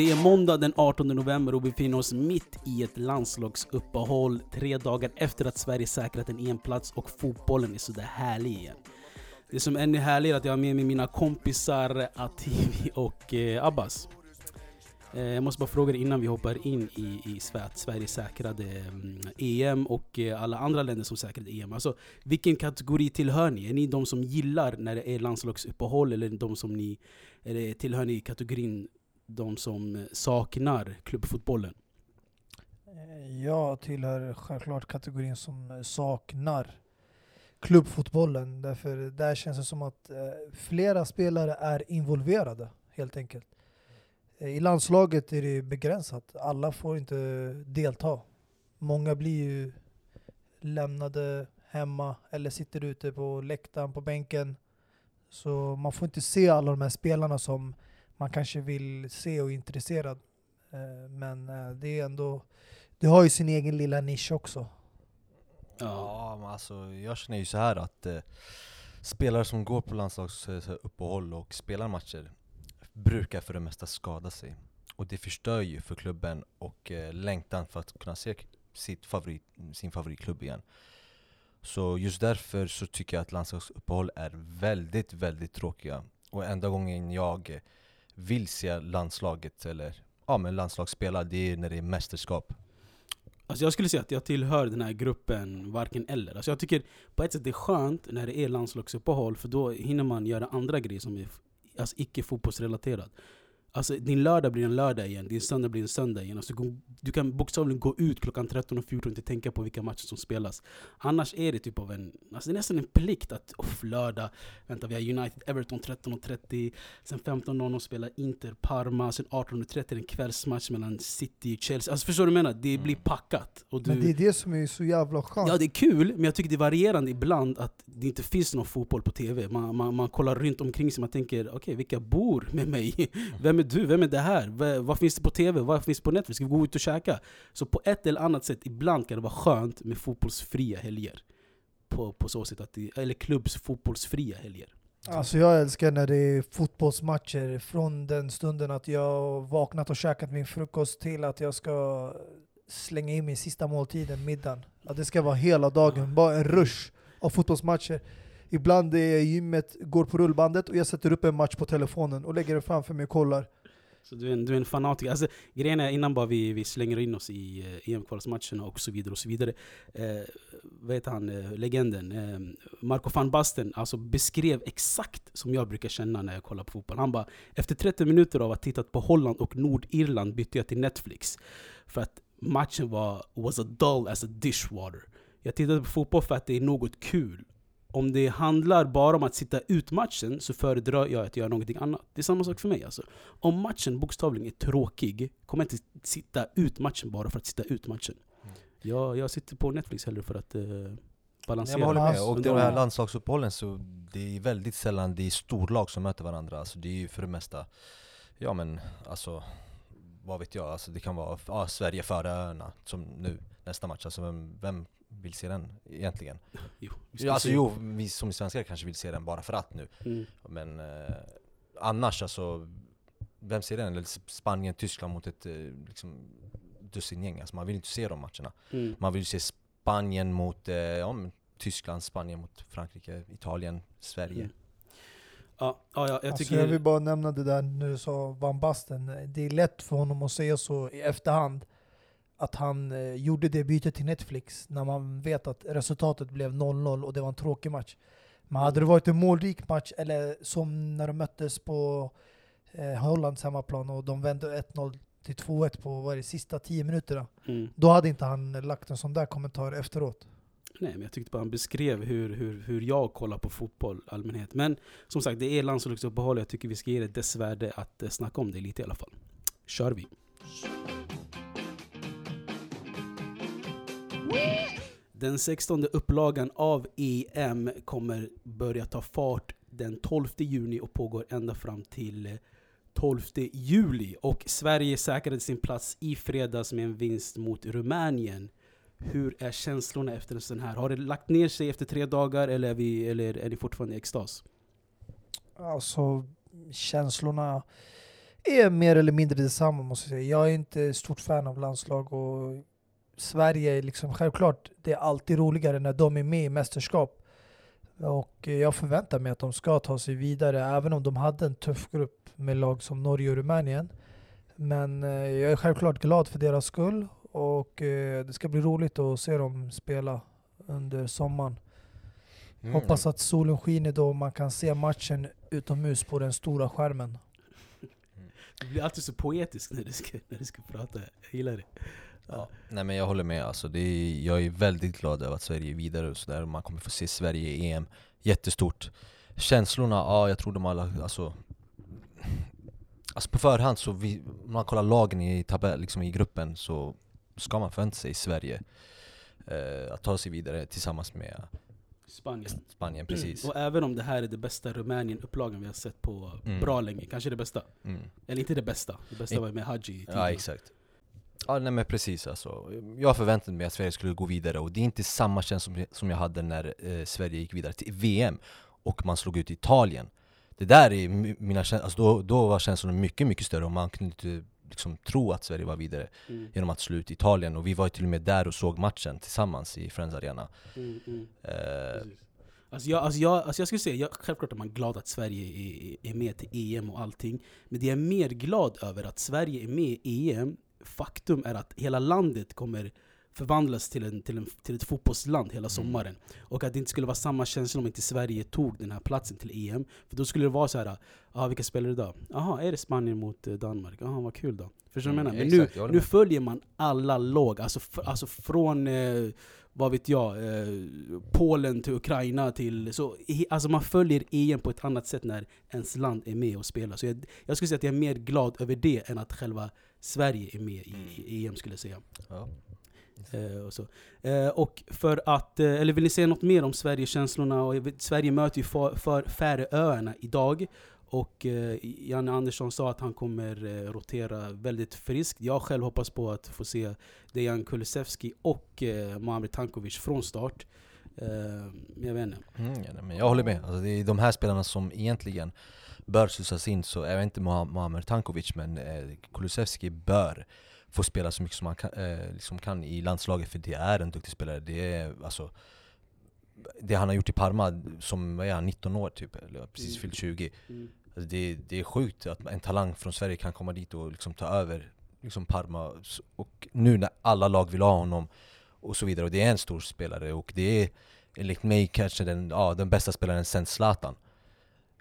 Det är måndag den 18 november och vi befinner oss mitt i ett landslagsuppehåll tre dagar efter att Sverige säkrat en EM-plats och fotbollen är sådär härlig igen. Det som är ännu härligare är att jag har med mig mina kompisar Ativi och eh, Abbas. Eh, jag måste bara fråga dig innan vi hoppar in i, i att Sverige säkrade mm, EM och eh, alla andra länder som säkrade EM. Alltså, vilken kategori tillhör ni? Är ni de som gillar när det är landslagsuppehåll eller de som ni, eller tillhör ni kategorin de som eh, saknar klubbfotbollen? Eh, jag tillhör självklart kategorin som eh, saknar klubbfotbollen. Därför där känns det som att flera spelare är involverade helt enkelt. I landslaget är det begränsat. Alla får inte delta. Många blir ju lämnade hemma eller sitter ute på läktaren, på bänken. Så man får inte se alla de här spelarna som man kanske vill se och är intresserad. Eh, men eh, det är ändå, det har ju sin egen lilla nisch också. Ja, men alltså jag känner ju så här att eh, spelare som går på landslagsuppehåll och spelar matcher brukar för det mesta skada sig. Och det förstör ju för klubben och eh, längtan för att kunna se sitt favorit, sin favoritklubb igen. Så just därför så tycker jag att landslagsuppehåll är väldigt, väldigt tråkiga. Och enda gången jag vill se landslaget, eller ja men landslagsspelare, det är när det är mästerskap. Alltså jag skulle säga att jag tillhör den här gruppen varken eller. Alltså jag tycker på ett sätt det är skönt när det är landslagsuppehåll, för då hinner man göra andra grejer som är alltså icke fotbollsrelaterade. Alltså din lördag blir en lördag igen, din söndag blir en söndag igen. Alltså, du kan bokstavligen gå ut klockan 13 och 14 och inte tänka på vilka matcher som spelas. Annars är det typ av en, alltså det är nästan en plikt att off, lördag, vänta vi har United Everton 13.30, sen 15.00 spelar Inter Parma, sen 18.30 en kvällsmatch mellan City och Chelsea. Alltså förstår du vad jag menar? Det blir mm. packat. Och du, men det är det som är så jävla skönt. Ja det är kul, men jag tycker det är varierande ibland att det inte finns någon fotboll på TV. Man, man, man kollar runt omkring sig, man tänker okej okay, vilka bor med mig? Vem är du? Vem är det här? Vad, vad finns det på TV? Vad finns det på Netflix? Ska vi gå ut och käka? Så på ett eller annat sätt, ibland kan det vara skönt med fotbollsfria helger. På, på så sätt att det, eller klubbs fotbollsfria helger. Alltså jag älskar när det är fotbollsmatcher från den stunden att jag vaknat och käkat min frukost till att jag ska slänga in min sista måltiden, middagen. Att det ska vara hela dagen, bara en rush av fotbollsmatcher. Ibland är gymmet går på rullbandet och jag sätter upp en match på telefonen och lägger den framför mig och kollar. Så du är en, du är en fanatiker. Alltså, grejen är, innan bara vi, vi slänger in oss i eh, EM-kvalsmatcherna och så vidare och så vidare. Eh, vad heter han, eh, legenden? Eh, Marco van Basten alltså, beskrev exakt som jag brukar känna när jag kollar på fotboll. Han bara, efter 30 minuter av att ha tittat på Holland och Nordirland bytte jag till Netflix. För att matchen var was a dull as a dishwater. Jag tittade på fotboll för att det är något kul om det handlar bara om att sitta ut matchen så föredrar jag att göra någonting annat. Det är samma sak för mig alltså. Om matchen bokstavligen är tråkig, kommer jag inte sitta ut matchen bara för att sitta ut matchen. Mm. Jag, jag sitter på Netflix hellre för att uh, balansera. Jag håller med, och de här landslagsuppehållen så det är väldigt sällan det är storlag som möter varandra. Alltså det är ju för det mesta, ja men alltså vad vet jag, alltså det kan vara ja, Sverige öarna som nu nästa match. Alltså vem, vem vill se den egentligen. Jo, ja, alltså, jo, vi som svenskar kanske vill se den bara för att nu. Mm. Men eh, annars alltså, vem ser den? Eller Spanien, Tyskland mot ett eh, liksom, dussingäng. Alltså, man vill inte se de matcherna. Mm. Man vill se Spanien mot eh, ja, Tyskland, Spanien mot Frankrike, Italien, Sverige. Mm. Ja, ja, jag, alltså, tycker... jag vill bara nämna det där när du sa Van Basten. Det är lätt för honom att säga så i efterhand att han eh, gjorde det bytet till Netflix när man vet att resultatet blev 0-0 och det var en tråkig match. Men hade det varit en målrik match, eller som när de möttes på eh, Hollands hemmaplan och de vände 1-0 till 2-1 på vad det, sista 10 minuterna. Mm. Då hade inte han lagt en sån där kommentar efteråt. Nej, men jag tyckte bara han beskrev hur, hur, hur jag kollar på fotboll allmänhet. Men som sagt, det är landslagsuppehåll. Jag tycker vi ska ge det dess värde att eh, snacka om det lite i alla fall. Kör vi! Den 16 upplagan av EM kommer börja ta fart den 12 juni och pågår ända fram till 12 juli. Och Sverige säkrade sin plats i fredags med en vinst mot Rumänien. Hur är känslorna efter en sån här? Har det lagt ner sig efter tre dagar eller är, vi, eller är ni fortfarande i extas? Alltså, känslorna är mer eller mindre detsamma måste jag säga. Jag är inte stort fan av landslag och Sverige är liksom självklart, det är alltid roligare när de är med i mästerskap. Och jag förväntar mig att de ska ta sig vidare, även om de hade en tuff grupp med lag som Norge och Rumänien. Men eh, jag är självklart glad för deras skull och eh, det ska bli roligt att se dem spela under sommaren. Mm. Hoppas att solen skiner då man kan se matchen utomhus på den stora skärmen. Du blir alltid så poetisk när du ska, när du ska prata. Jag gillar det. Ja. Nej men jag håller med, alltså, det är, jag är väldigt glad över att Sverige är vidare och sådär, man kommer få se Sverige i EM Jättestort Känslorna, ja jag tror de alla, alltså Alltså på förhand så, vi, om man kollar lagen i tabell, liksom i gruppen så ska man förvänta sig Sverige eh, att ta sig vidare tillsammans med Spanien. Spanien, precis Och även om det här är det bästa Rumänien-upplagan vi har sett på Mm. bra länge, kanske det bästa. mm. Eller inte det bästa, det bästa var med Hadji tidigare. Ja exakt Ja nej men precis alltså. Jag förväntade mig att Sverige skulle gå vidare och det är inte samma känsla som, som jag hade när eh, Sverige gick vidare till VM och man slog ut Italien Det där är mi- mina känslor, alltså då, då var känslorna mycket, mycket större och man kunde inte liksom tro att Sverige var vidare Mm, genom att slå ut Italien och vi var ju till och med där och såg matchen tillsammans i Friends Arena mm, mm. eh. Alltså jag, alltså, jag, alltså jag skulle säga, jag, självklart är man glad att Sverige är, är med till EM och allting. Men det jag är mer glad över att Sverige är med i EM, faktum är att hela landet kommer förvandlas till, en, till, en, till ett fotbollsland hela sommaren. Och att det inte skulle vara samma känsla om inte Sverige tog den här platsen till EM. För då skulle det vara så här, ah, vilka spelar idag? Jaha, är det Spanien mot eh, Danmark? Jaha, vad kul då. Förstår du vad jag Mm, menar? Men exakt, jag nu, håller nu följer man alla lag, alltså, alltså från eh, vad vet jag, eh, Polen till Ukraina till... Så, i- alltså man följer EM på ett annat sätt när ens land är med och spelar. Så jag, jag skulle säga att jag är mer glad över det än att själva Sverige är med i, Mm. i EM skulle jag säga. ja. Eh, och, så. Eh, och för att, eh, eller vill ni säga något mer om Sverigekänslorna? Och vet, Sverige möter ju för, för Färöarna idag. Och eh, Janne Andersson sa att han kommer eh, rotera väldigt friskt. Jag själv hoppas på att få se Dejan Kulusevski och eh, Mohamed Tankovic från start. Eh, jag vet inte. Mm, ja, nej, men jag håller med, alltså, det är de här spelarna som egentligen bör slussas in, så vet inte Mohamed Tankovic men eh, Kulusevski bör få spela så mycket som han kan, eh, liksom kan i landslaget för det är en duktig spelare. Det är alltså det han har gjort i Parma, som vad är han, 19 år typ, eller precis Mm. fyllt 20 Mm. alltså det, det är sjukt att en talang från Sverige kan komma dit och liksom ta över liksom Parma Och nu när alla lag vill ha honom och så vidare, och det är en stor spelare och det är enligt mig kanske den, ja, den bästa spelaren sen Zlatan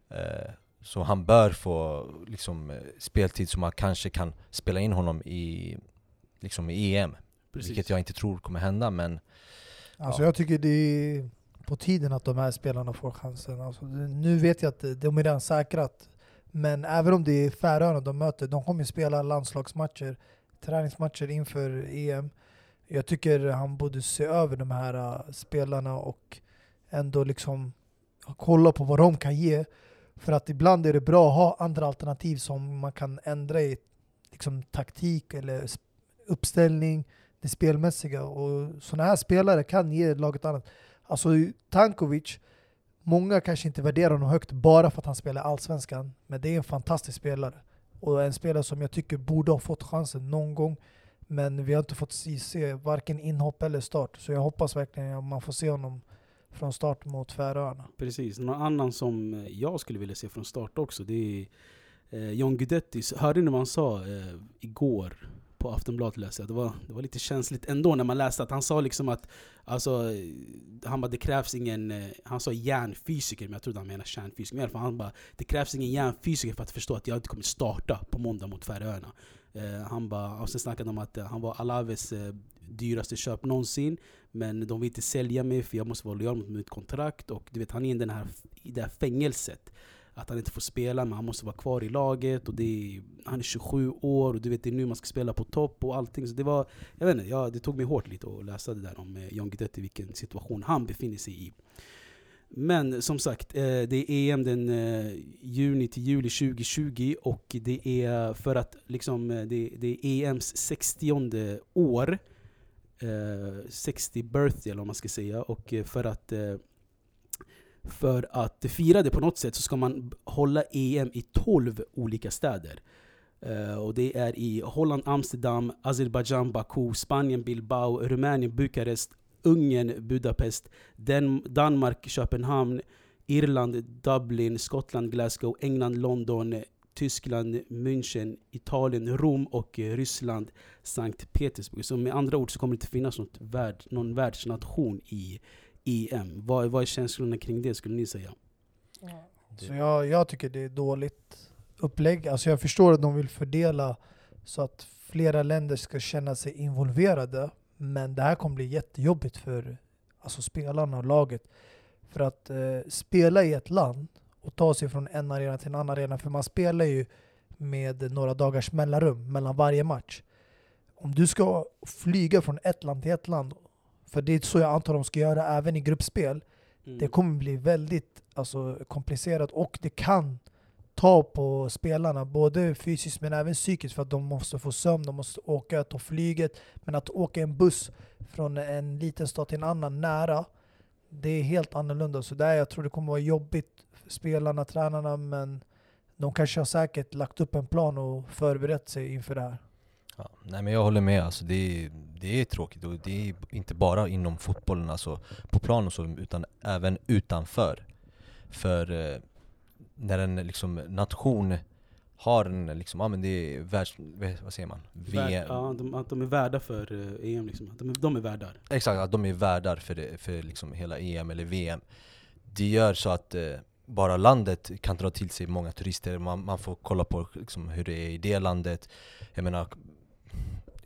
eh, Så han bör få liksom, eh, speltid så man kanske kan spela in honom i, liksom i EM Precis. Vilket jag inte tror kommer hända men Alltså Ja. jag tycker det är på tiden att de här spelarna får chansen. Alltså, nu vet jag att de är redan säkrat. Men även om det är Färöarna de möter, de kommer ju spela landslagsmatcher, träningsmatcher inför EM. Jag tycker han borde se över de här äh, spelarna och ändå liksom kolla på vad de kan ge. För att ibland är det bra att ha andra alternativ som man kan ändra i liksom, taktik eller uppställning det spelmässiga. Och sådana här spelare kan ge laget annat. Alltså Tankovic, många kanske inte värderar honom högt bara för att han spelar Allsvenskan. Men det är en fantastisk spelare. Och en spelare som jag tycker borde ha fått chansen någon gång. Men vi har inte fått se, se varken inhopp eller start. Så jag hoppas verkligen att man får se honom från start mot Färöarna. Precis. Någon annan som eh, jag skulle vilja se från start också, det är eh, John Guidetti. Hörde ni vad han sa eh, igår på Aftonbladet läste jag? Det var, det var lite känsligt ändå när man läste att han sa liksom att alltså, eh, han bara, det krävs ingen, eh, han sa järnfysiker, men jag trodde han menade kärnfysiker. Men i alla fall, han bara, det krävs ingen järnfysiker för att förstå att jag inte kommer starta på måndag mot Färöarna. Eh, han bara, och sen snackade de om att eh, han var Alaves dyraste köp någonsin. Men de vill inte sälja mig för jag måste vara lojal mot mitt kontrakt. Och du vet, han är i, den här, i det här fängelset. Att han inte får spela, men han måste vara kvar i laget. Och det är, han är 27 år och du vet, det är nu man ska spela på topp och allting. Så det var, jag vet inte, ja, det tog mig hårt lite att läsa det där om eh, John Guidetti, vilken situation han befinner sig i. Men som sagt, eh, det är EM den eh, juni till juli 2020 och det är för att liksom, det, det är EMs 60 år. Eh, 60 birthday eller vad man ska säga. Och eh, för att eh, för att fira det på något sätt så ska man hålla EM i 12 olika städer. Eh, och det är i Holland, Amsterdam, Azerbaijan, Baku, Spanien, Bilbao, Rumänien, Bukarest, Ungern, Budapest, Den Danmark, Köpenhamn, Irland, Dublin, Skottland, Glasgow, England, London, Tyskland, München, Italien, Rom och eh, Ryssland, Sankt Petersburg. Så med andra ord så kommer det inte finnas något värld, någon världsnation i EM. Vad, vad är känslorna kring det skulle ni säga? Så jag, jag tycker det är dåligt upplägg. Alltså jag förstår att de vill fördela så att flera länder ska känna sig involverade. Men det här kommer bli jättejobbigt för alltså spelarna och laget. För att eh, spela i ett land och ta sig från en arena till en annan arena. För man spelar ju med några dagars mellanrum mellan varje match. Om du ska flyga från ett land till ett land, för det är så jag antar de ska göra även i gruppspel. Mm. Det kommer bli väldigt alltså, komplicerat och det kan ta på spelarna, både fysiskt men även psykiskt för att de måste få sömn, de måste åka, ta flyget. Men att åka en buss från en liten stad till en annan nära, det är helt annorlunda. Så där jag tror det kommer vara jobbigt spelarna, tränarna, men de kanske har säkert lagt upp en plan och förberett sig inför det här. Ja, nej men jag håller med, alltså det, är, det är tråkigt och det är inte bara inom fotbollen, alltså på plan och så, utan även utanför. För eh, när en liksom, nation har en, liksom, ja men det är världs, vad säger man? Värd, VM. ja, de, att de är värda för eh, EM. Liksom. Att de, är- de är värdar. Exakt, att de är värdar för, det, för liksom hela EM eller VM. Det gör så att eh, bara landet kan dra till sig många turister, man, man får kolla på liksom, hur det är i det landet. Jag menar,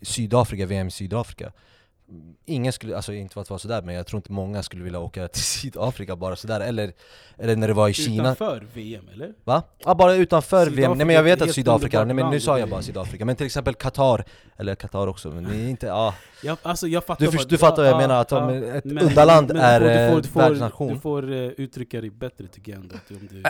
Sydafrika, VM i Sydafrika. Ingen skulle, alltså inte för att vara sådär, men jag tror inte många skulle vilja åka till Sydafrika bara sådär. Eller, eller när det var i Kina. Utanför VM eller? Va? Ja, bara utanför Sydafrika VM. Nej men jag är vet att Sydafrika, nej men nu land. sa jag bara Sydafrika. Men till exempel Qatar, eller Qatar också, men det är inte, ja. Jag, alltså jag fattar Du först- du fattar vad jag menar, att om ett underland du är, får, du eh, får, du får, världsnation. Du får eh, uttrycka dig bättre tycker jag ändå. Om du,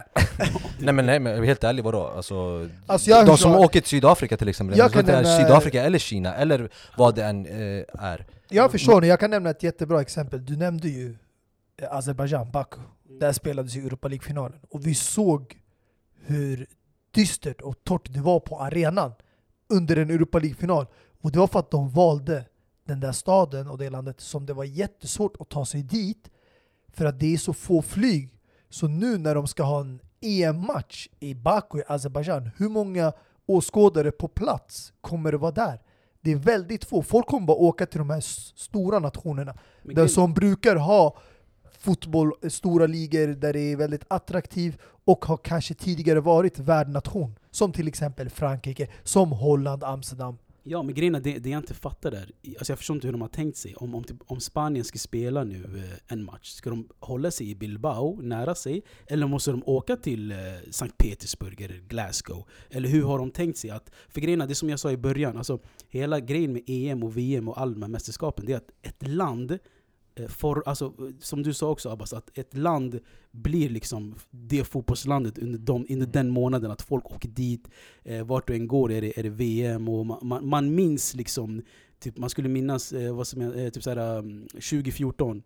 Nej men nej men helt ärligt vadå? Alltså, Alltså, jag de som åker till Sydafrika till exempel, Jag jag kan det är Sydafrika eller Kina, eller vad det än eh, är. Jag förstår nu, jag kan nämna ett jättebra exempel. Du nämnde ju eh, Azerbaijan, Baku. Där spelades ju Europa League-finalen. Och vi såg hur dystert och torrt det var på arenan under en Europa League-final. Och det var för att de valde den där staden och det landet som det var jättesvårt att ta sig dit för att det är så få flyg. Så nu när de ska ha en EM-match i Baku i Azerbaijan, hur många åskådare på plats kommer det vara där? Det är väldigt få. Folk kommer bara åka till de här stora nationerna men där som brukar ha fotboll, eh, stora ligor där det är väldigt attraktivt och har kanske tidigare varit värdnation. Som till exempel Frankrike, som Holland, Amsterdam. Ja men grejen är det, det jag inte fattar där, alltså jag förstår inte hur de har tänkt sig. Om, om, typ, om Spanien ska spela nu eh, en match, ska de hålla sig i Bilbao, nära sig? Eller måste de åka till eh, Sankt Petersburg eller Glasgow? Eller hur har de tänkt sig att... För grejen är, det som jag sa i början, alltså hela grejen med EM och VM och alla de här mästerskapen, det är att ett land eh, For, alltså, eh, som du sa också Abbas, att ett land blir liksom det fotbollslandet under, de, under den månaden. Att folk åker dit, eh, vart du än går är det, är det VM och man, man, man minns liksom Typ, man skulle minnas eh, vad som eh, typ såhär, um, 2014,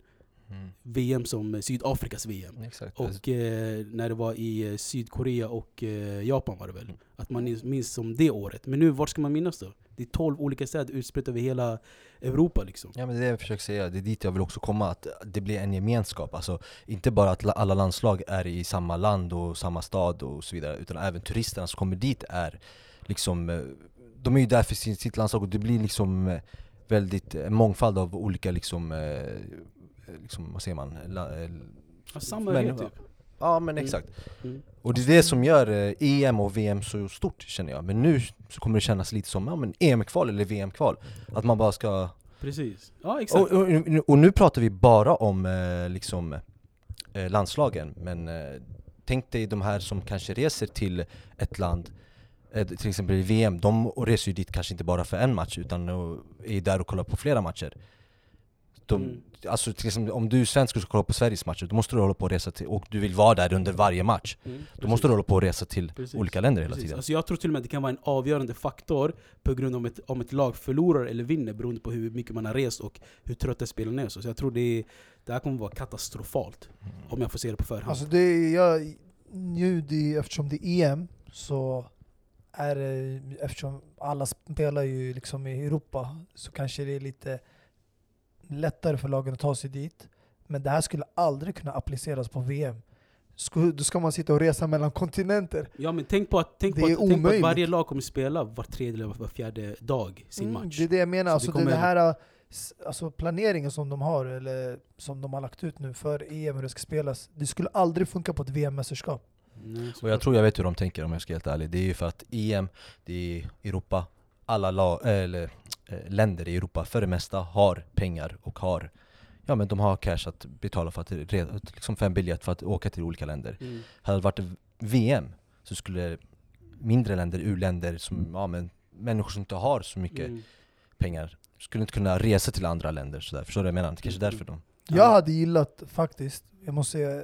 Mm. VM som eh, Sydafrikas VM. Exakt. Och eh, när det var i Sydkorea och Japan var det väl. Mm. Att man minns som det året. Men nu, vart ska man minnas då? Det är 12 olika städer utspritt över hela Europa liksom. Ja men det är det jag försöker säga, det är dit jag vill också komma, att det blir en gemenskap. Alltså inte bara att la- alla landslag är i samma land och samma stad och så vidare, utan även turisterna som kommer dit är liksom, eh, de är ju där för sitt landslag och det blir liksom eh, väldigt en mångfald av olika liksom, eh, liksom vad säger man? La, eh, samma typ. Ja men Mm. exakt. Mm. Och det är det som gör eh, EM och VM så stort känner jag. Men nu så kommer det kännas lite som ja, men EM-kval eller VM-kval. Att man bara ska Precis. Ja exakt. och, och, och nu pratar vi bara om eh, liksom, eh, landslagen, men tänk dig de här som kanske reser till ett land, till exempel i VM, de reser ju dit kanske inte bara för en match utan är där och kollar på flera matcher. De, Mm. Alltså till exempel om du är svensk och ska kolla på Sveriges matcher, då måste du hålla på och resa till, och du vill vara där under varje match. Mm, Då måste du hålla på och resa till Precis. olika länder hela Precis. tiden. Alltså jag tror till och med att det kan vara en avgörande faktor på grund av om ett, om ett lag förlorar eller vinner beroende på hur mycket man har rest och hur trötta spelarna är. Så jag tror det, det här kommer vara katastrofalt. Om jag får se det på förhand. Alltså det är, jag, nu det, eftersom det är EM så är, eh, eftersom alla spelar ju liksom i Europa, så kanske det är lite lättare för lagen att ta sig dit. Men det här skulle aldrig kunna appliceras på VM. Då ska man sitta och resa mellan kontinenter. Ja men tänk på att, tänk Det på är att, tänk på att omöjligt. varje lag kommer spela var tredje eller var fjärde dag sin Mm, match. Det är det jag menar, Så alltså det det, det kommer- här s- alltså planeringen som de har, eller som de har lagt ut nu för EM, hur det ska spelas. Det skulle aldrig funka på ett VM-mästerskap. Nej, Och jag tror jag vet hur de tänker om jag ska vara helt ärlig. Det är ju för att EM, det är Europa, alla la, eller, länder i Europa för det mesta har pengar och har Ja men de har cash att betala för att, liksom för en biljett för att åka till olika länder. Mm. Hade det varit VM så skulle mindre länder, u-länder, som, ja, men människor som inte har så mycket Mm. pengar skulle inte kunna resa till andra länder sådär. Förstår du vad jag menar? Det kanske är därför de... Jag hade gillat faktiskt, jag måste säga,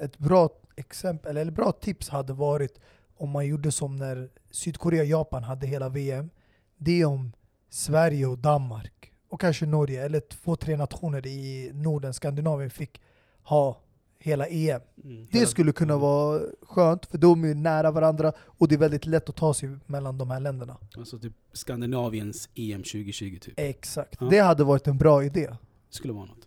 ett bra exempel, eller bra tips hade varit om man gjorde som när Sydkorea och Japan hade hela VM. Det är om Sverige och Danmark, och kanske Norge, eller två, tre nationer i Norden, Skandinavien fick ha hela EM. Mm. Det skulle kunna vara skönt, för de är nära varandra och det är väldigt lätt att ta sig mellan de här länderna. Alltså typ Skandinaviens EM 2020 typ. Exakt. Ja. Det hade varit en bra idé. skulle vara något.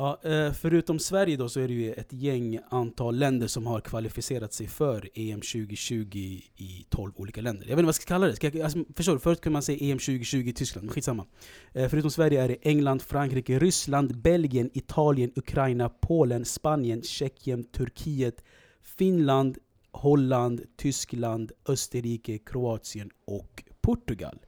Ja, eh, förutom Sverige då så är det ju ett gäng antal länder som har kvalificerat sig för EM 2020 i 12 olika länder. Jag vet inte vad jag ska kalla det. Ska jag, alltså, förstår du? Förut kunde man säga EM 2020 i Tyskland, men skitsamma. Eh, förutom Sverige är det England, Frankrike, Ryssland, Belgien, Italien, Ukraina, Polen, Spanien, Tjeckien, Turkiet, Finland, Holland, Tyskland, Österrike, Kroatien och Portugal.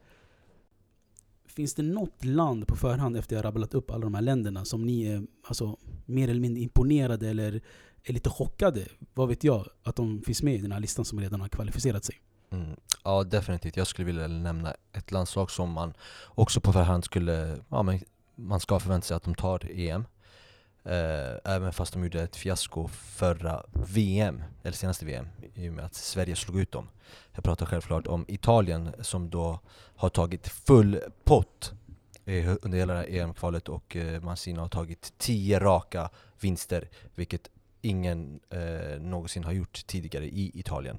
Finns det något land på förhand efter jag rabblat upp alla de här länderna som ni är alltså, mer eller mindre imponerade eller är lite chockade? Vad vet jag? Att de finns med i den här listan som redan har kvalificerat sig. Mm. Ja definitivt, jag skulle vilja nämna ett landslag som man också på förhand skulle, ja men man ska förvänta sig att de tar EM. Eh, även fast de gjorde ett fiasko förra VM, eller senaste VM, i och med att Sverige slog ut dem. Jag pratar självklart om Italien som då har tagit full pott eh, under hela EM-kvalet e och eh, Mancini har tagit tio raka vinster, vilket ingen eh, någonsin har gjort tidigare i Italien.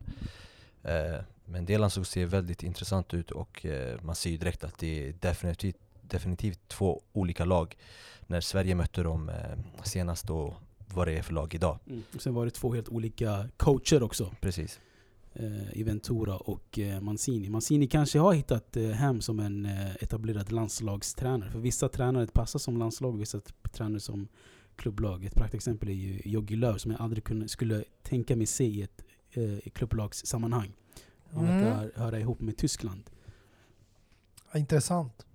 Eh, men det landslaget ser väldigt intressant ut och eh, man ser ju direkt att det är definitivt, definitivt två olika lag. När Sverige mötte dem eh, senast och vad det är för lag idag. Och sen var det två helt olika coacher också. Precis. Eh, I Ventura och eh, Mancini. Mancini kanske har hittat eh, hem som en eh, etablerad landslagstränare. För vissa tränare passar som landslag, vissa tränare som klubblag. Ett praktexempel är ju Jogi Löw som jag aldrig kunde, skulle tänka mig se i ett eh, klubblagssammanhang. Han Mm. verkar höra ihop med Tyskland. Ja, intressant.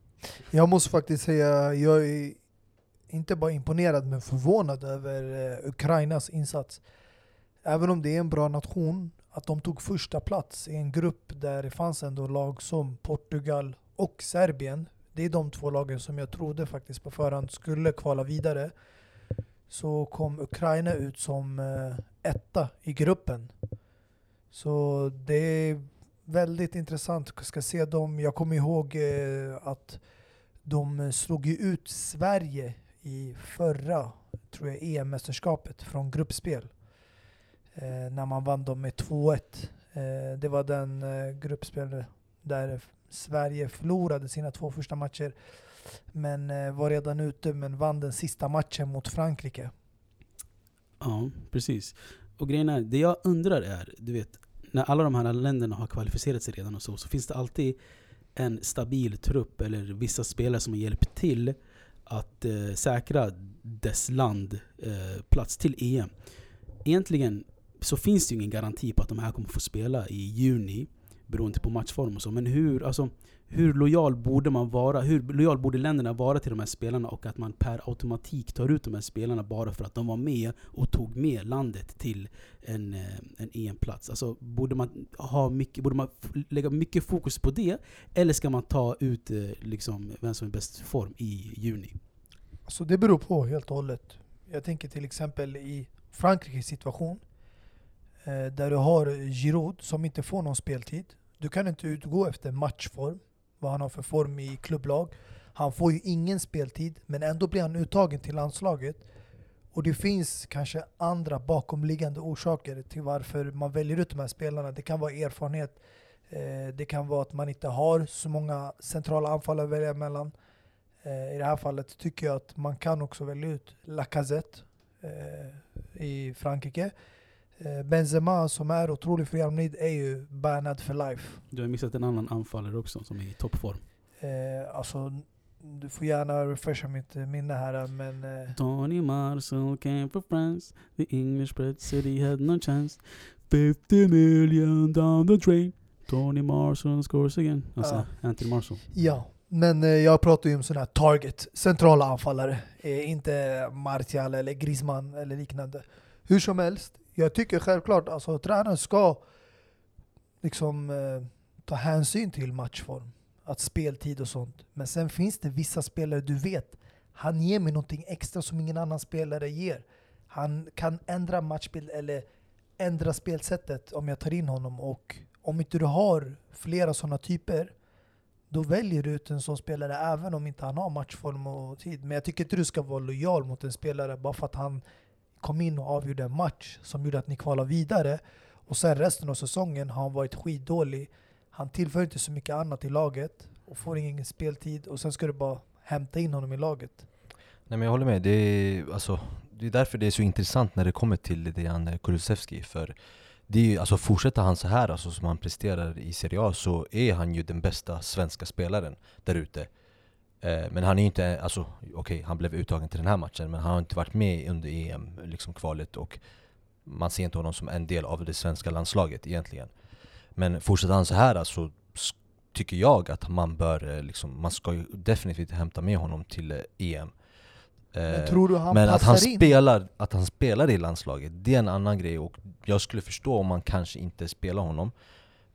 Jag måste faktiskt säga, jag är inte bara imponerad men förvånad över eh, Ukrainas insats. Även om det är en bra nation, att de tog första plats i en grupp där det fanns ändå lag som Portugal och Serbien. Det är de två lagen som jag trodde faktiskt på förhand skulle kvala vidare. Så kom Ukraina ut som eh, etta i gruppen. Så det är väldigt intressant. Jag ska se dem. Jag kommer ihåg eh, att de eh, slog ju ut Sverige i förra tror jag, EM-mästerskapet från gruppspel. Eh, när man vann dem med 2-1. Eh, det var den eh, gruppspel där Sverige förlorade sina två första matcher. Men eh, var redan ute men vann den sista matchen mot Frankrike. Ja, precis. Och grejen är, det jag undrar är, du vet, när alla de här länderna har kvalificerat sig redan och så, så finns det alltid en stabil trupp eller vissa spelare som har hjälpt till att eh, säkra dess land eh, plats till EM. Egentligen så finns det ju ingen garanti på att de här kommer få spela i juni beroende på matchform och så. Men hur, alltså, hur lojal borde man vara? Hur lojal borde länderna vara till de här spelarna och att man per automatik tar ut de här spelarna bara för att de var med och tog med landet till en, eh, en EM-plats? Alltså, borde man, ha mycket, borde man lägga mycket fokus på det? Eller ska man ta ut eh, liksom, vem som är bäst form i juni? Alltså det beror på helt och hållet. Jag tänker till exempel i Frankrikes situation. Eh, där du har Giroud som inte får någon speltid. Du kan inte utgå efter matchform, vad han har för form i klubblag. Han får ju ingen speltid, men ändå blir han uttagen till landslaget. Och det finns kanske andra bakomliggande orsaker till varför man väljer ut de här spelarna. Det kan vara erfarenhet, Eh, det kan vara att man inte har så många centrala anfallare att välja mellan. Eh, I det här fallet tycker jag att man kan också välja ut Lacazette eh, i Frankrike. Eh, Benzema som är otrolig för Real Madrid är ju bannad for life. Du har missat en annan anfallare också som är i toppform. Eh, alltså, du får gärna refresha mitt minne här men... Eh, Tony Marcel came from France The English bred city had no chance 50 million down the drain Tony Marcel scores again. Alltså, Ja. Anthony Marcel. ja, men eh, jag pratar ju om sådana här target, centrala anfallare. Eh, inte Martial eller Griezmann eller liknande. Hur som helst, jag tycker självklart alltså tränaren ska liksom eh, ta hänsyn till matchform, att speltid och sånt. Men sen finns det vissa spelare du vet, han ger mig någonting extra som ingen annan spelare ger. Han kan ändra matchbild eller ändra spelsättet om jag tar in honom. Och om inte du har flera sådana typer, då väljer du ut en sån spelare även om inte han har matchform och tid. Men jag tycker inte du ska vara lojal mot en spelare bara för att han kom in och avgjorde en match som gjorde att ni kvalade vidare. Och sen resten av säsongen har han varit skitdålig. Han tillför inte så mycket annat i laget och får ingen speltid och sen ska du bara hämta in honom i laget. Nej men jag håller med, det är, alltså, det är därför det är så intressant när det kommer till Dejan eh, Kulusevski För det är ju, alltså fortsätter han så här alltså, som han presterar i Serie A så är han ju den bästa svenska spelaren där ute men han är ju inte, alltså okej han blev uttagen till den här matchen men han har inte varit med under EM, liksom kvalet och man ser inte honom som en del av det svenska landslaget egentligen. Men fortsätter han så här alltså, s- tycker jag att man bör, eh, liksom, man ska ju definitivt hämta med honom till eh, EM Men Eh, tror du han men att han, in? spelar, att han spelar i landslaget, det är en annan grej och jag skulle förstå om man kanske inte spelar honom.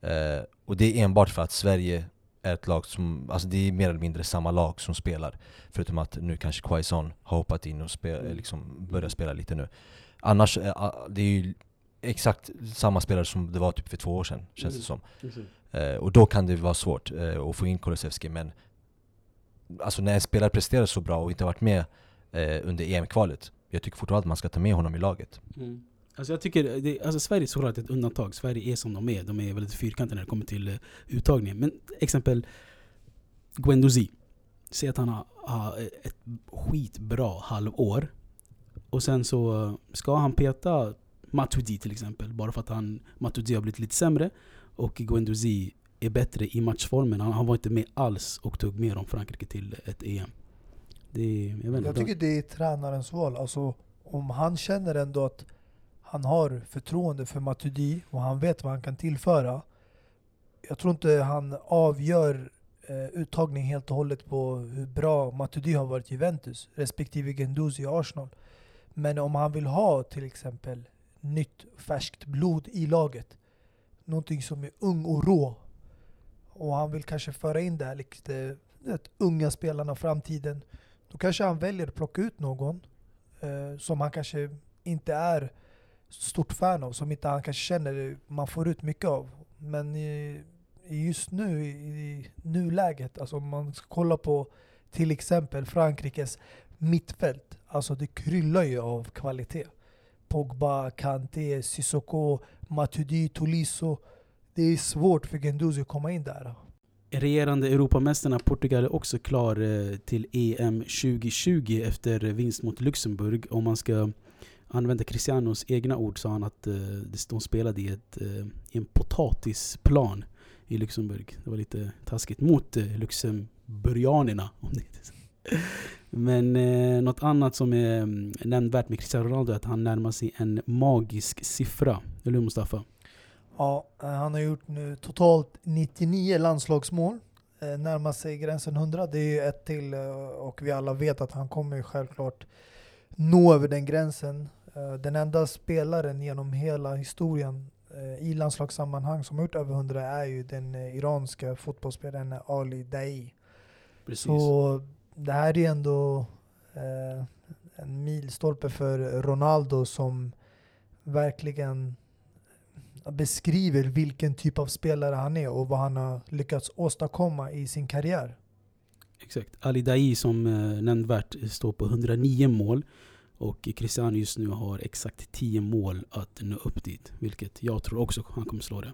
Eh, Och det är enbart för att Sverige är ett lag som, alltså det är mer eller mindre samma lag som spelar Förutom att nu kanske Quaison har hoppat in och spe, Mm. liksom börjar spela lite nu Annars, eh, det är ju exakt samma spelare som det var typ för två år sedan, känns det Mm. som Eh, och då kan det vara svårt eh, att få in Kulusevski men Alltså när en spelare presterar så bra och inte varit med under EM-kvalet Jag tycker fortfarande att man ska ta med honom i laget Mm. Alltså jag tycker, det, alltså Sverige är såklart ett undantag. Sverige är som de är. De är väldigt fyrkantiga när det kommer till eh, uttagningen. Men exempel Guendouzi. Säg att han har, har eh, ett skitbra halvår. Och sen så eh, ska han peta Matuidi till exempel. Bara för att han, Matuidi har blivit lite sämre. Och Guendouzi är bättre i matchformen. Han, han var inte med alls och tog med dem Frankrike till ett EM. Det jag vet inte, Jag tycker det är tränarens val. Alltså, om han känner ändå att han har förtroende för Matuidi och han vet vad han kan tillföra. Jag tror inte han avgör eh, uttagning helt och hållet på hur bra Matuidi har varit i Juventus respektive Guendouzi i Arsenal. Men om han vill ha till exempel nytt färskt blod i laget, någonting som är ung och rå och han vill kanske föra in det här lite eh, vet, unga spelarna framtiden då kanske han väljer att plocka ut någon eh, som han kanske inte är stort fan av, som inte han kanske känner man får ut mycket av. Men i, just nu, i, nuläget, alltså om man ska kolla på till exempel Frankrikes mittfält, alltså det kryllar ju av kvalitet. Pogba, Kanté, Sissoko, Matuidi, Tolisso. Det är svårt för Guendouzi att komma in där. Regerande Europamästarna Portugal är också klar eh, till EM 2020 efter vinst mot Luxemburg. Om man ska Använde Cristianos egna ord sa han att eh, de spelade i, ett, eh, i en potatisplan i Luxemburg. Det var lite taskigt mot eh, luxemburgianerna. Om det. Men eh, något annat som är mm, nämnvärt med Cristiano Ronaldo är att han närmar sig en magisk siffra. Eller hur Mustafa? Ja, eh, han har gjort nu totalt 99 landslagsmål. Eh, Närmar sig gränsen 100. Det är ju ett till eh, och vi alla vet att han kommer ju självklart nå över den gränsen. Eh, Den enda spelaren genom hela historien eh, i landslagssammanhang som har gjort över 100 är ju den eh, iranska fotbollsspelaren Ali Daei. Precis. Så det här är ändå eh, en milstolpe för Ronaldo som verkligen beskriver vilken typ av spelare han är och vad han har lyckats åstadkomma i sin karriär. Exakt. Ali Daei som eh, nämnvärt står på 109 mål. Och Cristiano just nu har exakt 10 mål att nå upp dit. Vilket jag tror också han kommer slå det.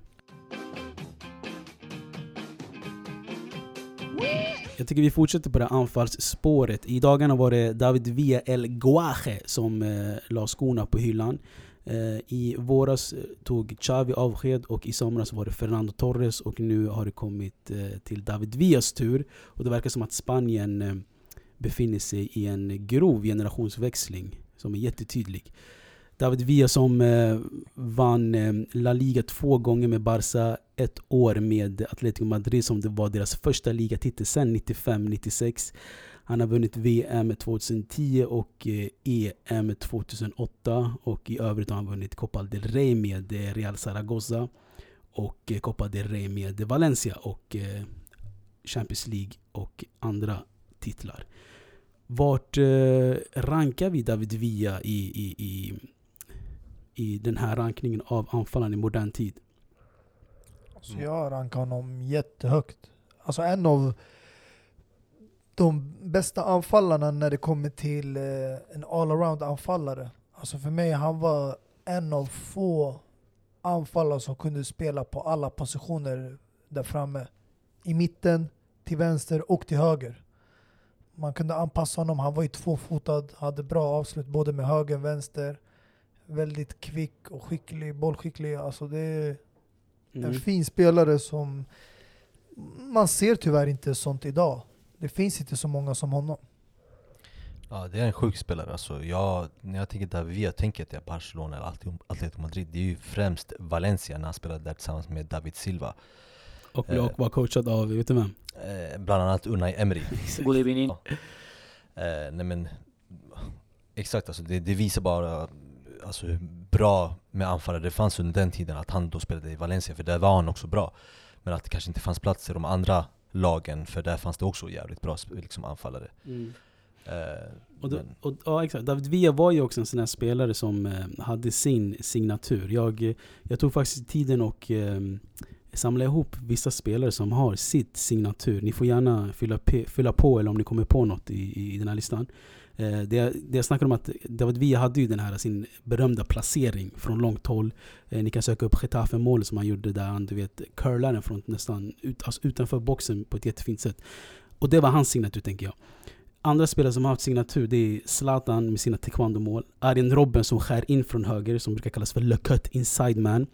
Jag tycker vi fortsätter på det anfallsspåret. I dagarna var det David Villa El Guaje som eh, la skorna på hyllan. Eh, I våras eh, tog Xavi avsked och i somras var det Fernando Torres och nu har det kommit eh, till David Villas tur. Och det verkar som att Spanien eh, befinner sig i en grov generationsväxling som är jättetydlig. David Villa som eh, vann eh, La Liga två gånger med Barca, ett år med Atletico Madrid som det var deras första ligatitel sen 95-96. Han har vunnit VM 2010 och eh, EM 2008 och i övrigt har han vunnit Copa del Rey med eh, Real Zaragoza och eh, Copa del Rey med Valencia och eh, Champions League och andra titlar. Vart eh, rankar vi David Villa i, i, i, i den här rankningen av anfallaren i modern tid? Alltså jag rankar honom jättehögt. Alltså en av de bästa anfallarna när det kommer till eh, en all-around anfallare. Alltså för mig, han var en av få anfallare som kunde spela på alla positioner där framme. I mitten, till vänster och till höger. Man kunde anpassa honom, han var ju tvåfotad, hade bra avslut både med höger och vänster. Väldigt kvick och skicklig, bollskicklig. Alltså det är en Mm. fin spelare som man ser tyvärr inte sånt idag. Det finns inte så många som honom. Ja det är en sjuk spelare alltså. jag, När jag tänker David Villa, tänker jag att det är Barcelona eller Atletico- Madrid Det är ju främst Valencia när han spelade där tillsammans med David Silva Och Eh. och var coachad av, vet du vem? Eh, Bland annat Unai Emery God evening. Eh, nej men Exakt alltså, det, det visar bara alltså, hur bra med anfallare det fanns under den tiden att han då spelade i Valencia, för där var han också bra Men att det kanske inte fanns plats i de andra lagen, för där fanns det också jävligt bra liksom, anfallare eh, Och, då, och, ja, exakt. David Villa var ju också en sån här spelare som eh, hade sin signatur. Jag, jag tog faktiskt tiden och eh, samla ihop vissa spelare som har sitt signatur. Ni får gärna fylla, fylla på eller om ni kommer på något i, i den här listan. Eh, det, jag- det jag snackar om att David Villa hade ju den här sin berömda placering från långt håll. Eh, ni kan söka upp Getafe-målet som han gjorde där han du vet curlade den från nästan ut, alltså utanför boxen på ett jättefint sätt. Och det var hans signatur tänker jag. Andra spelare som har haft signatur det är Zlatan med sina taekwondo-mål. Arjen Robben som skär in från höger som brukar kallas för Le Cut Inside Man.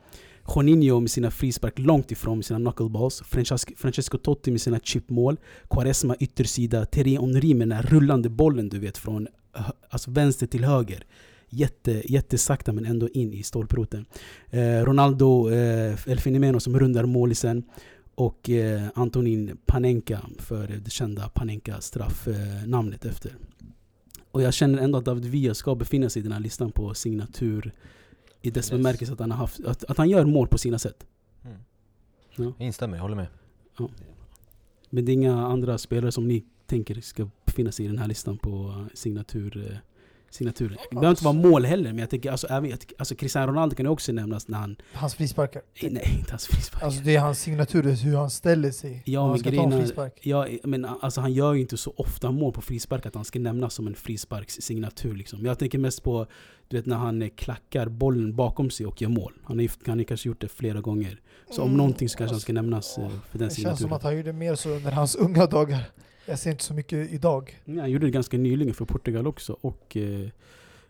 Juninho med sina frispark långt ifrån med sina knuckleballs. Francesco, Francesco Totti med sina chipmål. Quaresma yttersida. Thierry Henry med den här rullande bollen du vet från alltså vänster till höger. Jätte, jättesakta men ändå in i stolproten. Eh, Ronaldo eh, El Fenomeno som rundar målisen. Och eh, Antonin Panenka för det kända Panenka-straffnamnet efter. Och jag känner ändå att David Villa ska befinna sig i den här listan på signatur i dess Yes. bemärkelse att han, har haft, att, att han gör mål på sina sätt. mm. Ja. Jag instämmer, jag håller med Men det är inga andra spelare som ni tänker ska befinna sig i den här listan på eh, signatur, eh, signaturer. Det behöver inte vara mål heller, men jag tänker alltså, även, jag tycker- alltså Cristiano Ronaldo kan ju också nämnas när han... Hans frisparkar. Nej, inte hans frispark. Alltså det är hans signatur, hur han ställer sig. Ja, han ska ta en frispark. Ja, men alltså han gör ju inte så ofta mål på frispark att han ska nämnas som en frisparkssignatur. Liksom. Jag tänker mest på du vet, när han eh, klackar bollen bakom sig och gör mål. Han har han har kanske gjort det flera gånger. Så om Mm, någonting så kanske han alltså, ska nämnas eh, för den Det känns som signaturen. att han gjorde mer så under hans unga dagar. Jag ser inte så mycket idag. Han gjorde det ganska nyligen för Portugal också och eh,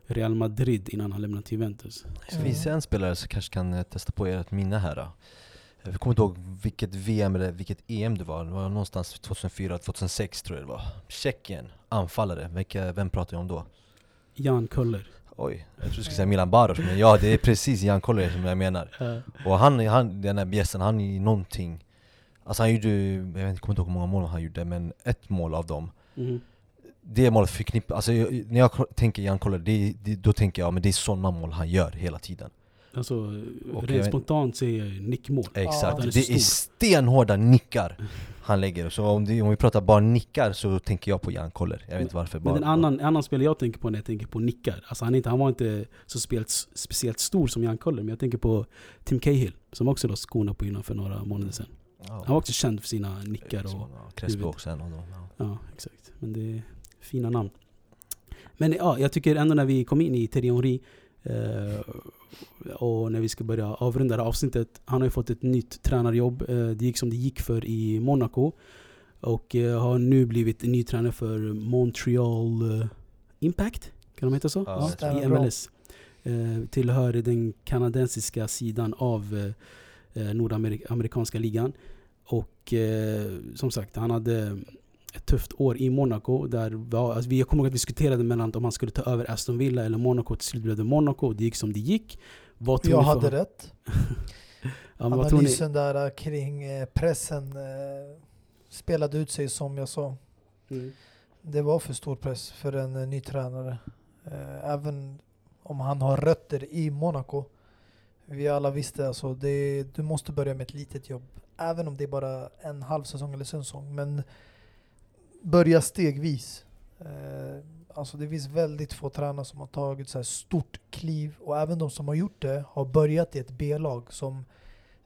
Real Madrid innan han lämnade till Juventus. Så finns det en spelare som kanske kan eh, testa på ert minne här då? Jag kommer inte ihåg vilket VM eller vilket EM det var, det var någonstans 2004-2006 tror jag det var Tjeckien, anfallare, Vilka, vem pratar jag om då? Jan Köller. Oj, jag trodde du skulle säga Milan Baros, men ja det är precis Jan Koller som jag menar Och han, han den här bjässen, han är någonting Alltså han gjorde, jag vet inte, kommer inte ihåg hur många mål han gjorde, men ett mål av dem Mhm. Det målet förknippar, alltså jag, när jag tänker Jan Koller, det, det, då tänker jag men det är sådana mål han gör hela tiden Alltså, Och rent spontant säger jag nickmål. Exakt, han är det stor. är stenhårda nickar han lägger, så om, det, om vi pratar bara nickar så tänker jag på Jan Koller, jag vet inte varför Men bara, en annan, en annan spelare jag tänker på när jag tänker på nickar, alltså han, inte, han var inte så spelt, speciellt stor som Jan Köller, men jag tänker på Tim Cahill, som också la skorna på hyllan för några månader sedan. Ja, Han var också känd för sina nickar och... ja, också av dem ja. Ja, exakt. Men det är fina namn. Men ja, jag tycker ändå när vi kom in i Thierry Henry eh, och när vi ska börja avrunda det här avsnittet. Han har ju fått ett nytt tränarjobb. Eh, det gick som det gick för i Monaco. Och eh, har nu blivit ny tränare för Montreal eh, Impact. Kan de heta så? Ja, stämmer I. MLS. Eh, tillhör den kanadensiska sidan av eh, nordamerikanska ligan. Och eh, som sagt, han hade ett tufft år i Monaco. Där var, alltså, vi jag kommer ihåg att vi diskuterade mellan om han skulle ta över Aston Villa eller Monaco. Till slut blev det Monaco. Det gick som det gick. Vad tror Jag ni för- hade rätt. Ja? Analysen där kring eh, pressen eh, spelade ut sig som jag sa. Mm. Det var för stor press för en eh, ny tränare. Eh, även om han har rötter i Monaco. Vi alla visste alltså, det, du måste börja med ett litet jobb. Även om det är bara en halv säsong eller säsong. Men börja stegvis. Eh, alltså det finns väldigt få tränare som har tagit så här stort kliv. Och även de som har gjort det har börjat i ett B-lag som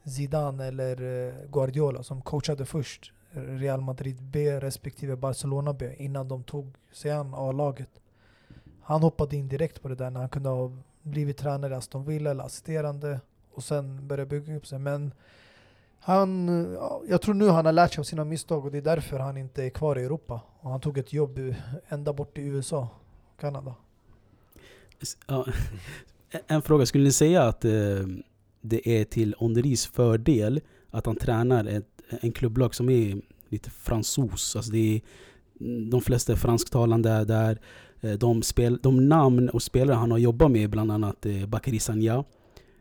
Zidane eller eh, Guardiola som coachade först Real Madrid B respektive Barcelona B innan de tog sig an A-laget. Han hoppade in direkt på det där när han kunde ha blivit tränare i Aston Villa eller assisterande och sen började bygga upp sig. Men han, jag tror nu han har lärt sig av sina misstag och det är därför han inte är kvar i Europa. Och han tog ett jobb ända bort i USA, Kanada. Ja. En fråga, skulle ni säga att eh, det är till Onderis fördel att han tränar ett, en klubblag som är lite fransos? Alltså det är, de flesta är fransktalande är där. Eh, de, spel, de namn och spelare han har jobbat med, bland annat eh, Bakary Sanja.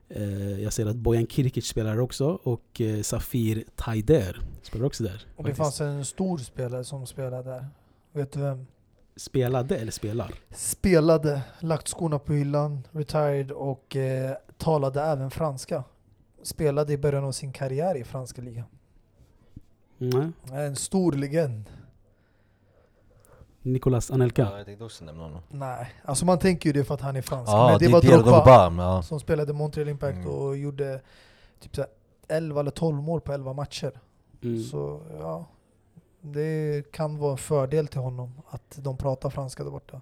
Eh, Jag ser att Bojan Kirkic spelar också och eh, Safir Taider spelar också där. Och det faktiskt. fanns en stor spelare som spelade där. Vet du vem? Spelade eller spelar? Spelade, lagt skorna på hyllan, retired och eh, talade även franska. Spelade i början av sin karriär i franska ligan. Nej. En stor legend. Nicolas Anelka. Ja, jag tänkte också nämna honom. Nej, alltså man tänker ju det för att han är fransk. Ja, men det det var Drogba. Ja. som spelade Montreal Impact Mm. och gjorde typ så här 11 eller 12 mål på 11 matcher. Mm. Så ja, det kan vara en fördel till honom att de pratar franska där borta.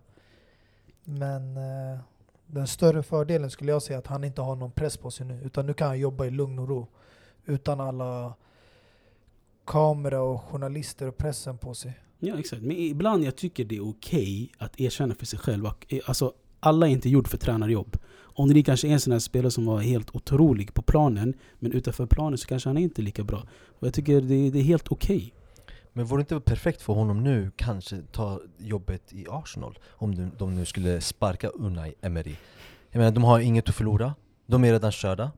Men eh, den större fördelen skulle jag säga att han inte har någon press på sig nu. Utan nu kan han jobba i lugn och ro. Utan alla kamera och journalister och pressen på sig. Ja exakt, men ibland jag tycker det är okej att erkänna för sig själv. Eh, alltså, alla är inte gjord för tränarjobb. Henri kanske är en sån här spelare som var helt otrolig på planen, men utanför planen så kanske han är inte lika bra. Och jag tycker det, det är helt okej. Men vore det inte perfekt för honom nu, kanske ta jobbet i Arsenal? Om de, de nu skulle sparka Unai Emery. Jag menar, de har inget att förlora. De är redan körda.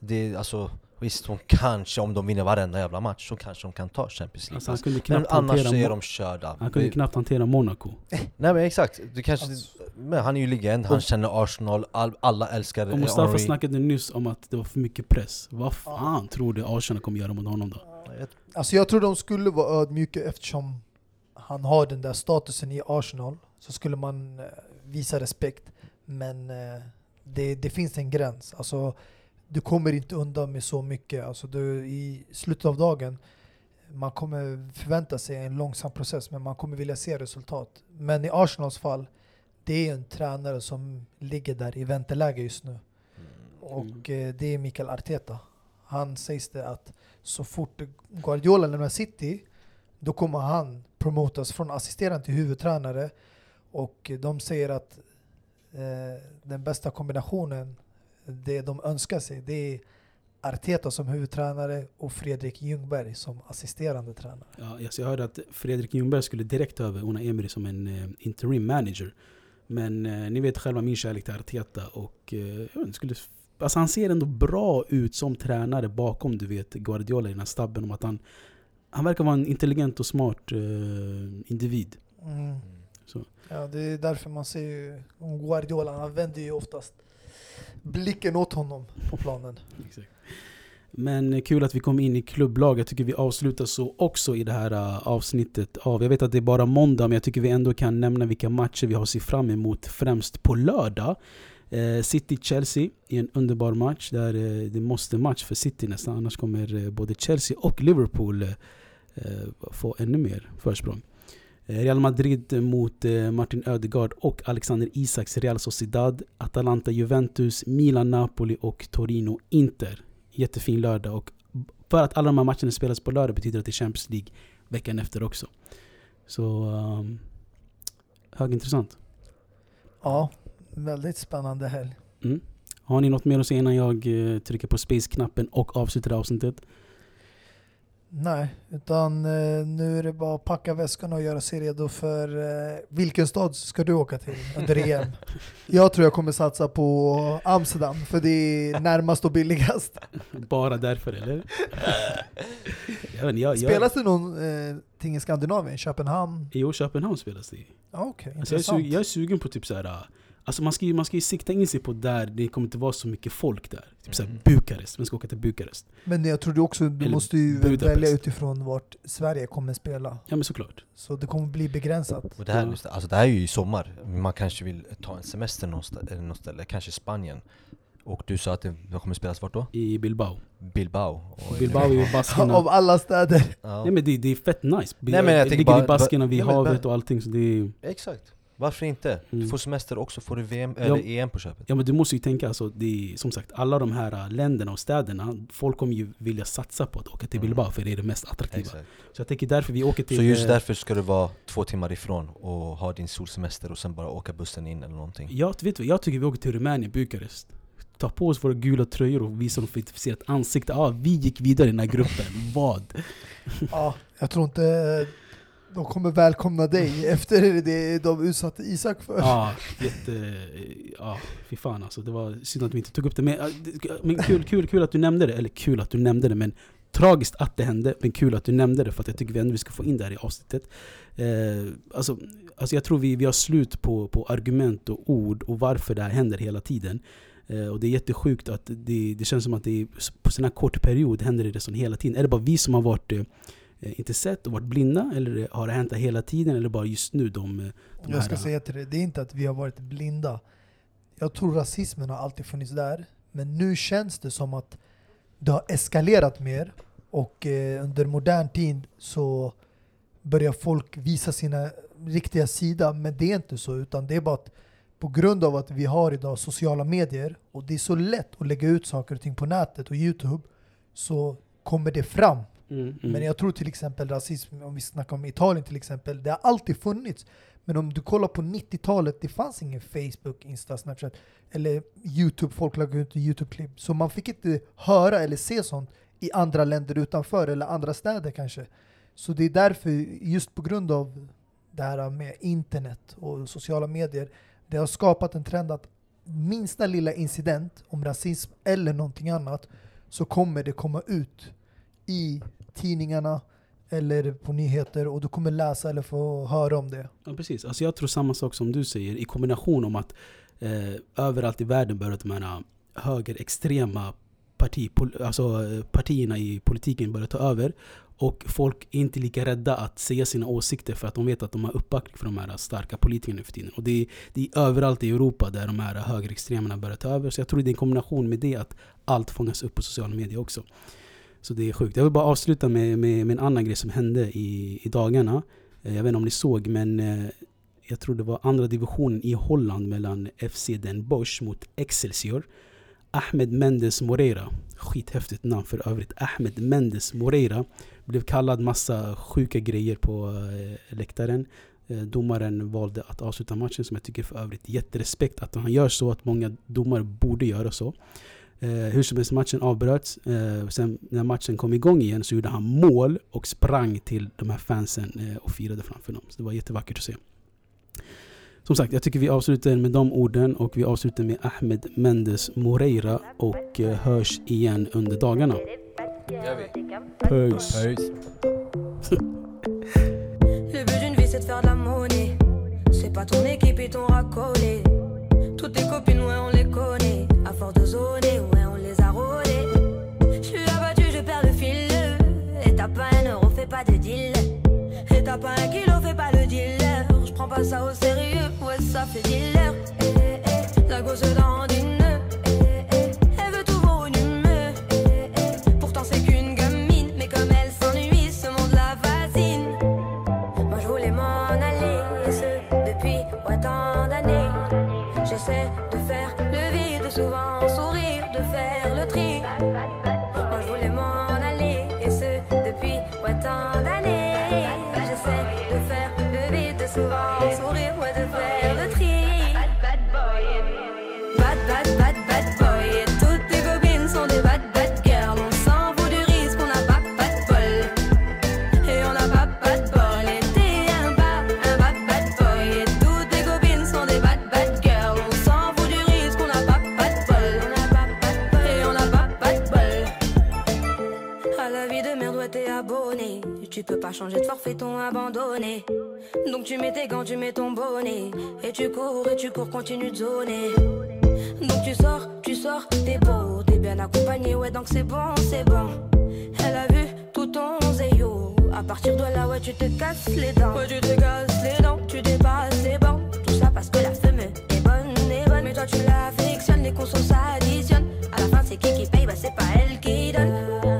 Det är alltså, visst, de kanske, om de vinner varenda jävla match, så kanske de kan ta Champions League. Alltså, han kunde men knappt annars hantera, så är de körda. han kunde knappt hantera Monaco. Nej men exakt, du kanske, Alltså- men han är ju legend, han känner Arsenal, all, alla älskar Och Mustafa Henry. snackade nyss om att det var för mycket press. Vad fan tror du Arsenal kommer göra mot honom då? Jag- Alltså jag tror de skulle vara ödmjuka eftersom han har den där statusen i Arsenal. Så skulle man eh, visa respekt. Men eh, det, det finns en gräns. Alltså, du kommer inte undan med så mycket. Alltså, du, I slutet av dagen, man kommer förvänta sig en långsam process men man kommer vilja se resultat. Men i Arsenals fall, det är en tränare som ligger där i vänteläge just nu. Och eh, det är Mikael Arteta. Han sägs det att så fort Guardiola lämnar City, då kommer han promotas från assisterande till huvudtränare. Och de säger att eh, den bästa kombinationen, det de önskar sig, det är Arteta som huvudtränare och Fredrik Ljungberg som assisterande tränare. Ja, jag hörde att Fredrik Ljungberg skulle direkt ta över Una Emery som en eh, interim manager. Men eh, ni vet själva min kärlek till Arteta och eh, jag skulle, alltså han ser ändå bra ut som tränare bakom du vet Guardiola i den här stabben. Om att han, han verkar vara en intelligent och smart eh, individ. Mm. Ja, det är därför man ser ju Guardiola, han vänder ju oftast blicken åt honom på planen. Exakt. Men eh, kul att vi kom in i klubblag. Jag tycker vi avslutar så också i det här eh, avsnittet av... Jag vet att det är bara måndag, men jag tycker vi ändå kan nämna vilka matcher vi har att se fram emot främst på lördag. Eh, City-Chelsea i en underbar match. Där det måste match för City nästan, annars kommer både Chelsea och Liverpool få ännu mer försprång. Eh, Real Madrid mot eh, Martin Ödegaard och Alexander Isaks Real Sociedad. Atalanta Juventus, Milan Napoli och Torino Inter. Jättefin lördag och för att alla de här matcherna spelas på lördag betyder det att det är Champions League veckan efter också. Så um, högintressant. Ja, väldigt spännande helg. Mm. Har ni något mer att säga innan jag eh, trycker på space-knappen och avslutar avsnittet? Nej, utan eh, nu är det bara att packa väskorna och göra sig redo för eh, vilken stad ska du åka till under EM? jag tror jag kommer satsa på Amsterdam, för det är närmast och billigast. Bara därför eller? jag vet, jag, jag, Spelas det någonting i Skandinavien? Köpenhamn? Jo, Köpenhamn spelas det i. Ja, Okej, Alltså jag, är sugen, jag är sugen på typ såhär Alltså man ska, ju, man ska ju sikta in sig på där det kommer inte vara så mycket folk där. Typ såhär Mhm. Bukarest, man ska åka till Bukarest. Men jag tror du också, du Eller måste ju Budapest. välja utifrån vart Sverige kommer spela. Ja men såklart. Så det kommer bli begränsat. Och det här, Ja. alltså det här är ju i sommar, man kanske vill ta en semester någonstans, eller något ställe, kanske Spanien Och du sa att det kommer spelas vart då? I Bilbao. Bilbao? Och Bilbao är ju baskerna. Av alla städer. Ja. Nej men det, det är fett nice. Nej, men jag det ligger bara- i baskerna vid havet och allting så det är, Exakt, varför inte? Du Mm. får semester och så får du VM, Ja. eller EM på köpet Ja men du måste ju tänka alltså, det är, som sagt alla de här äh, länderna och städerna Folk kommer ju vilja satsa på att åka till Mm. Bilbao för det är det mest attraktiva Exakt. Så jag tänker därför vi åker till Så just eh, därför ska du vara två timmar ifrån och ha din solsemester och sen bara åka bussen in eller någonting Jag, vet du, jag tycker vi åker till Rumänien, Bukarest Ta på oss våra gula tröjor och visa dem för ett ansikte. Ja, vi gick vidare i den här gruppen. Vad? Ja, jag tror inte de kommer välkomna dig efter det de utsatte Isak för. Ja, jätte... Ja, fy fan alltså. Det var synd att vi inte tog upp det. Men, men kul, kul, kul att du nämnde det. Eller kul att du nämnde det, men tragiskt att det hände. Men kul att du nämnde det, för att jag tycker vi ändå vi ska få in det här i avsnittet. Eh, alltså, alltså jag tror vi, vi har slut på, på argument och ord och varför det här händer hela tiden. Eh, och det är jättesjukt att det, det känns som att det är, på sån här kort period händer det sån hela tiden. Är det bara vi som har varit eh, inte sett och varit blinda? Eller har det hänt hela tiden? Eller bara just nu de, eh, de Jag ska här- säga till dig, det är inte att vi har varit blinda. Jag tror rasismen har alltid funnits där, men nu känns det som att det har eskalerat mer och eh, under modern tid så börjar folk visa sina riktiga sida, men det är inte så, utan det är bara att på grund av att vi har idag sociala medier och det är så lätt att lägga ut saker och ting på nätet och Youtube så kommer det fram. Mm, mm. Men jag tror till exempel rasism, om vi snackar om Italien till exempel, det har alltid funnits. Men om du kollar på 90-talet, det fanns ingen Facebook, Insta, Snapchat eller Youtube, folk lade ut Youtube-klipp. Så man fick inte höra eller se sånt i andra länder utanför, eller andra städer kanske. Så det är därför, just på grund av det här med internet och sociala medier, det har skapat en trend att minsta lilla incident om rasism eller någonting annat så kommer det komma ut i tidningarna eller på nyheter och du kommer läsa eller få höra om det. Ja, precis. Alltså jag tror samma sak som du säger i kombination om att eh, överallt i världen börjar de här eh, högerextrema parti, pol, alltså, eh, partierna i politiken börja ta över. Och folk är inte lika rädda att säga sina åsikter för att de vet att de har uppbackning från de här starka politikerna nu för tiden. Och det är, det är överallt i Europa där de här högerextremerna börjar ta över. Så jag tror det är en kombination med det att allt fångas upp på sociala medier också. Så det är sjukt. Jag vill bara avsluta med, med, med en annan grej som hände i, i dagarna. Eh, jag vet inte om ni såg, men eh, jag tror det var andra divisionen i Holland mellan FC Den Bosch mot Excelsior. Ahmed Mendes Moreira, skithäftigt namn för övrigt. Ahmed Mendes Moreira blev kallad massa sjuka grejer på eh, läktaren. Domaren valde att avsluta matchen som jag tycker för övrigt jätterespekt att han gör så, att många domare borde göra så. Eh, hur som helst, matchen avbröts. Eh, sen när matchen kom igång igen så gjorde han mål och sprang till de här fansen eh, och firade framför dem. Så det var jättevackert att se. Som sagt, jag tycker vi avslutar med de orden och vi avslutar med Ahmed Mendes Moreira och eh, hörs igen under dagarna. Peace. Le but d'une vie c'est de faire de la monnaie. C'est pas ton équipe et ton racolé. Ça au sérieux, ouais, ça fait dealer. Eh, eh, la gosse dandine. Eh, tu peux pas changer de forfait, ton abandonné. Donc tu mets tes gants, tu mets ton bonnet. Et tu cours, et tu cours, continue de zoner. Donc tu sors, tu sors, t'es beau, t'es bien accompagné, ouais, donc c'est bon, c'est bon. Elle a vu tout ton zéyo. À partir de là, ouais, tu te casses les dents. Ouais, tu te casses les dents, tu dépasses les bancs. Tout ça parce que la femme est bonne, est bonne. Mais toi, tu l'affectionnes, les consos s'additionnent. À la fin, c'est qui qui paye, bah c'est pas elle qui donne.